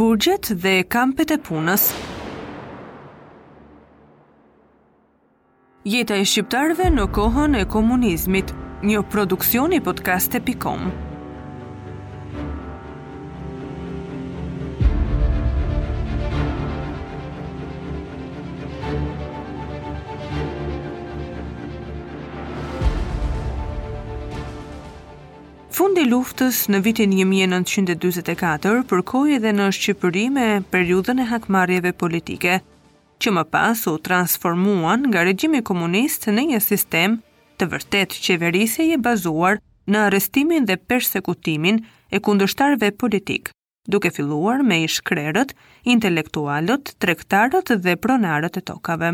Burgjet dhe kampet e punës. Jeta e shqiptarëve në kohën e komunizmit, një produksion i podcaste.com. Fundi i luftës në vitin 1944 përkoi edhe në Shqipëri me periudhën e hakmarrjeve politike. që më pas u transformuan nga regjimi komunist në një sistem të vërtetë qeverisjeje bazuar në arrestimin dhe persekutimin e kundërshtarëve politikë, duke filluar me ish-krerët, intelektualët, tregtarët dhe pronarët e tokave.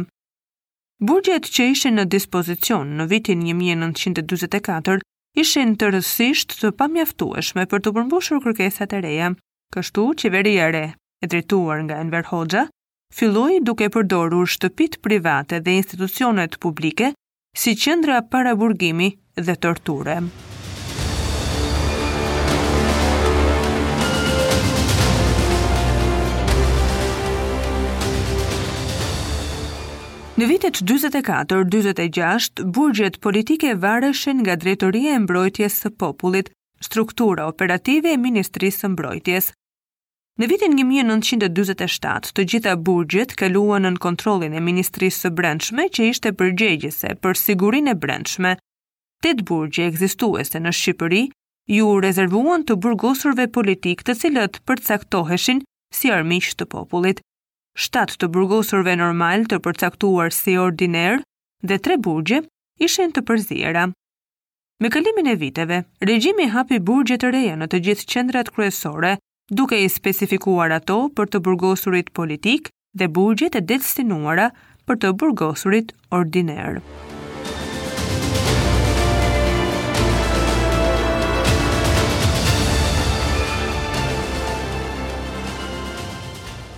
Burgjet që ishin në dispozicion në vitin 1944 ishin tërësisht të pamjaftueshme për të përmbushur kërkesat e reja, kështu qeveria e re, e drejtuar nga Enver Hoxha, filloi duke përdorur shtëpitë private dhe institucionet publike si qendra paraburgimi dhe torture. Në vitet 44-46, burgjet politike vareshin nga Drejtoria e Mbrojtjes së Popullit, struktura operative e Ministrisë së Mbrojtjes. Në vitin një mijë e nëntëqind e dyzet e shtatë, të gjitha burgjet kaluan nën kontrollin e Ministrisë së Brendshme që ishte përgjegjëse për sigurinë e brendshme. Tetë burgje ekzistuese në Shqipëri iu rezervuan të burgosurve politikë të cilët përcaktoheshin si armiq të popullit, shtatë të burgosurve normalë të përcaktuar si ordinerë dhe tre burgje ishin të përziera. Me kalimin e viteve, regjimi hapi burgje të reja në të gjithë qendrat kryesore, duke i specifikuar ato për të burgosurit politik dhe burgjet e destinuara për të burgosurit ordiner.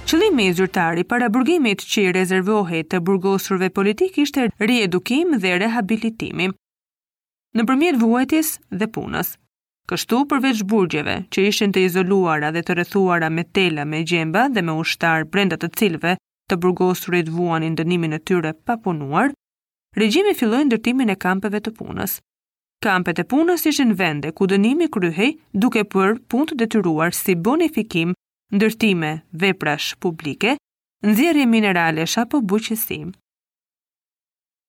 Qëllimi zyrtar i paraburgimit që i rezervohej të burgosurve politikë ishte riedukimi dhe rehabilitimi. nëpërmjet vuajtjes dhe punës. Kështu, përveç burgjeve, që ishin të izoluara dhe të rrethuara me tela me gjemba dhe me ushtarë brenda të cilëve të burgosurit vuanin dënimin e tyre pa punuar, regjimi filloi ndërtimin e kampeve të punës. Kampet e punës ishin vende ku dënimi kryhej duke bërë punë të detyruar si bonifikim, ndërtime veprash publike, nxjerrje mineralesh apo bujqësi.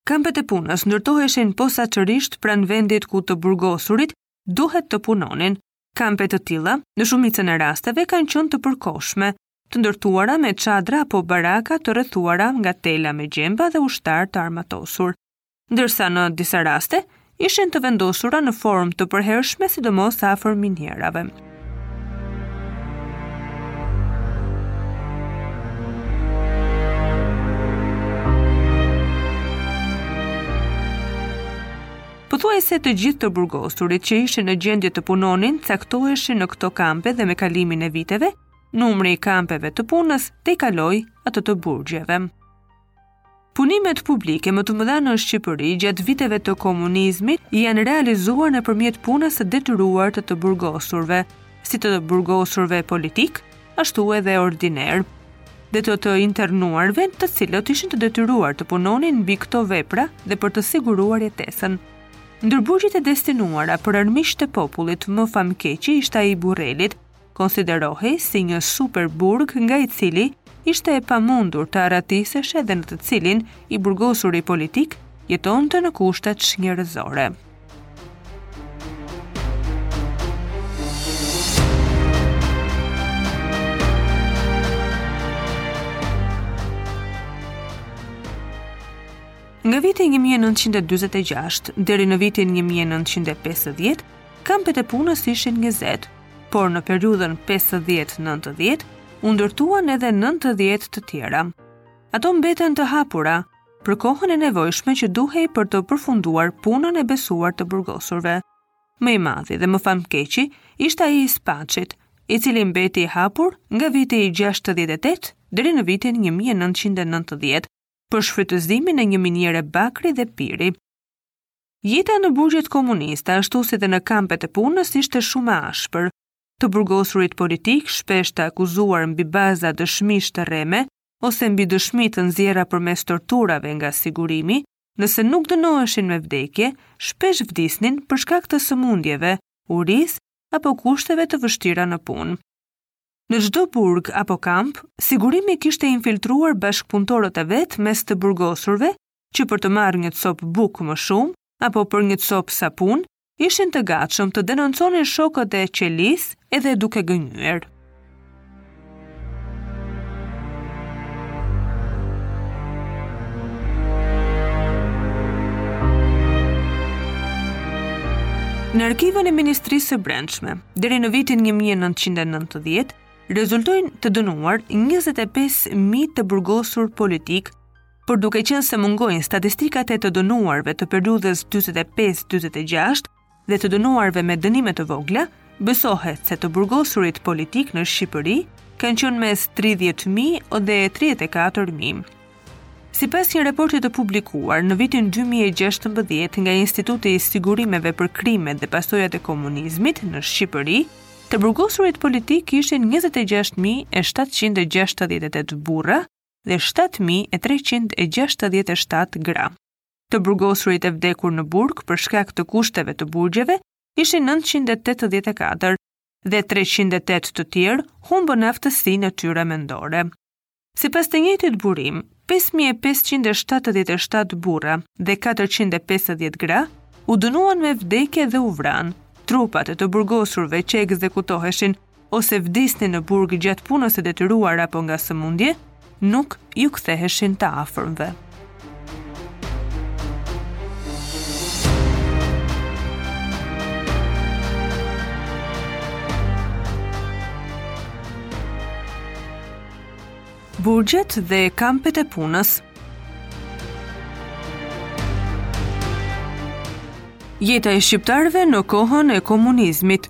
Kampet e punës ndërtoheshin posaçërisht pranë vendit ku të burgosurit duhet të punonin. Kampe të tilla, në shumicën e rasteve, kanë qenë të përkohshme, të ndërtuara me çadra apo baraka të rrethuara nga tela me gjemba dhe ushtarë të armatosur. Ndërsa në disa raste, ishin të vendosura në formë të përhershme sidomos afër minierave. Pothuajse të gjithë të burgosurit që ishin në gjendje të punonin, caktoheshin në këto kampe dhe me kalimin e viteve, numri i kampeve të punës tejkaloi atë të burgjeve. Punimet publike më të mëdha në Shqipëri gjatë viteve të komunizmit janë realizuar nëpërmjet punës së detyruar të të burgosurve, si të burgosurve politikë, ashtu edhe ordinerë dhe të të internuarve të cilët ishin të detyruar të punonin mbi këto vepra dhe për të siguruar jetesën. Ndër burgjet e destinuara për armiqtë e popullit më famkeqi ishte ai i Burrelit, konsiderohej si një superburg nga i cili ishte e pamundur të arratiseshe dhe në të cilin i burgosuri politik jetonte në kushtet çnjerëzore. Nga viti 1946 deri në vitin 1950, kampet e punës ishin 20, por në periudhën 50-90 u ndërtuan edhe 90 të tjera. Ato mbetën të hapura për kohën e nevojshme që duhej për të përfunduar punën e besuar të burgosurve. Më i madhi dhe më famkeqi ishte ai i Spaçit, i cili mbeti i hapur nga viti 68 deri në vitin 1990 për shfrytëzimin e një miniere bakri dhe piri. Jeta në burgjet komuniste, ashtu si dhe në kampet e punës, ishte shumë e ashpër. Të burgosurit politikë, shpesh të akuzuar mbi baza dëshmish të rreme, ose mbi dëshmi të nxjerra përmes torturave nga sigurimi, nëse nuk dënoheshin me vdekje, shpesh vdisnin për shkak të sëmundjeve, urisë apo kushteve të vështira në punë. Në çdo burg apo kamp, sigurimi kishte infiltruar bashkëpunëtorët e vet mes të burgosurve që për të marrë një copë bukë më shumë apo për një copë sapun, ishin të gatshëm të denonconin shokët e qelisë edhe duke gënjyer. Në arkivën e Ministrisë së Brendshme, deri në vitin 1990, rezultojnë të dënuar 25.000 të burgosur politikë Por duke qenë se mungojnë statistikat e të dënuarve të periudhës 45-46 dhe të dënuarve me dënime të vogla, besohet se të burgosurit politikë në Shqipëri kanë qenë mes 30.000 dhe 34.000. Sipas një raporti të publikuar në vitin 2016 nga Instituti i Sigurimeve për Krimet dhe Pasojat e Komunizmit në Shqipëri, të burgosurit politikë ishin 26.768 burra dhe shtatë mijë e treqind e gjashtëdhjetë e shtatë gra. Të burgosurit e vdekur në burg për shkak të kushteve të burgjeve ishin nëntëqind e tetëdhjetë e katër dhe treqind e tetë të tjerë humbën aftësinë e tyre mendore. Sipas të njëjtit burim, pesë mijë e pesëqind e shtatëdhjetë e shtatë burra dhe katërqind e pesëdhjetë gra u dënuan me vdekje dhe u vranë. Trupat e të burgosurve që ekzekutoheshin ose vdisnin në burg gjatë punës së detyruar apo nga sëmundje, nuk iu ktheheshin të afërmve. Burgjet dhe kampet e punës. Jeta e shqiptarëve në kohën e komunizmit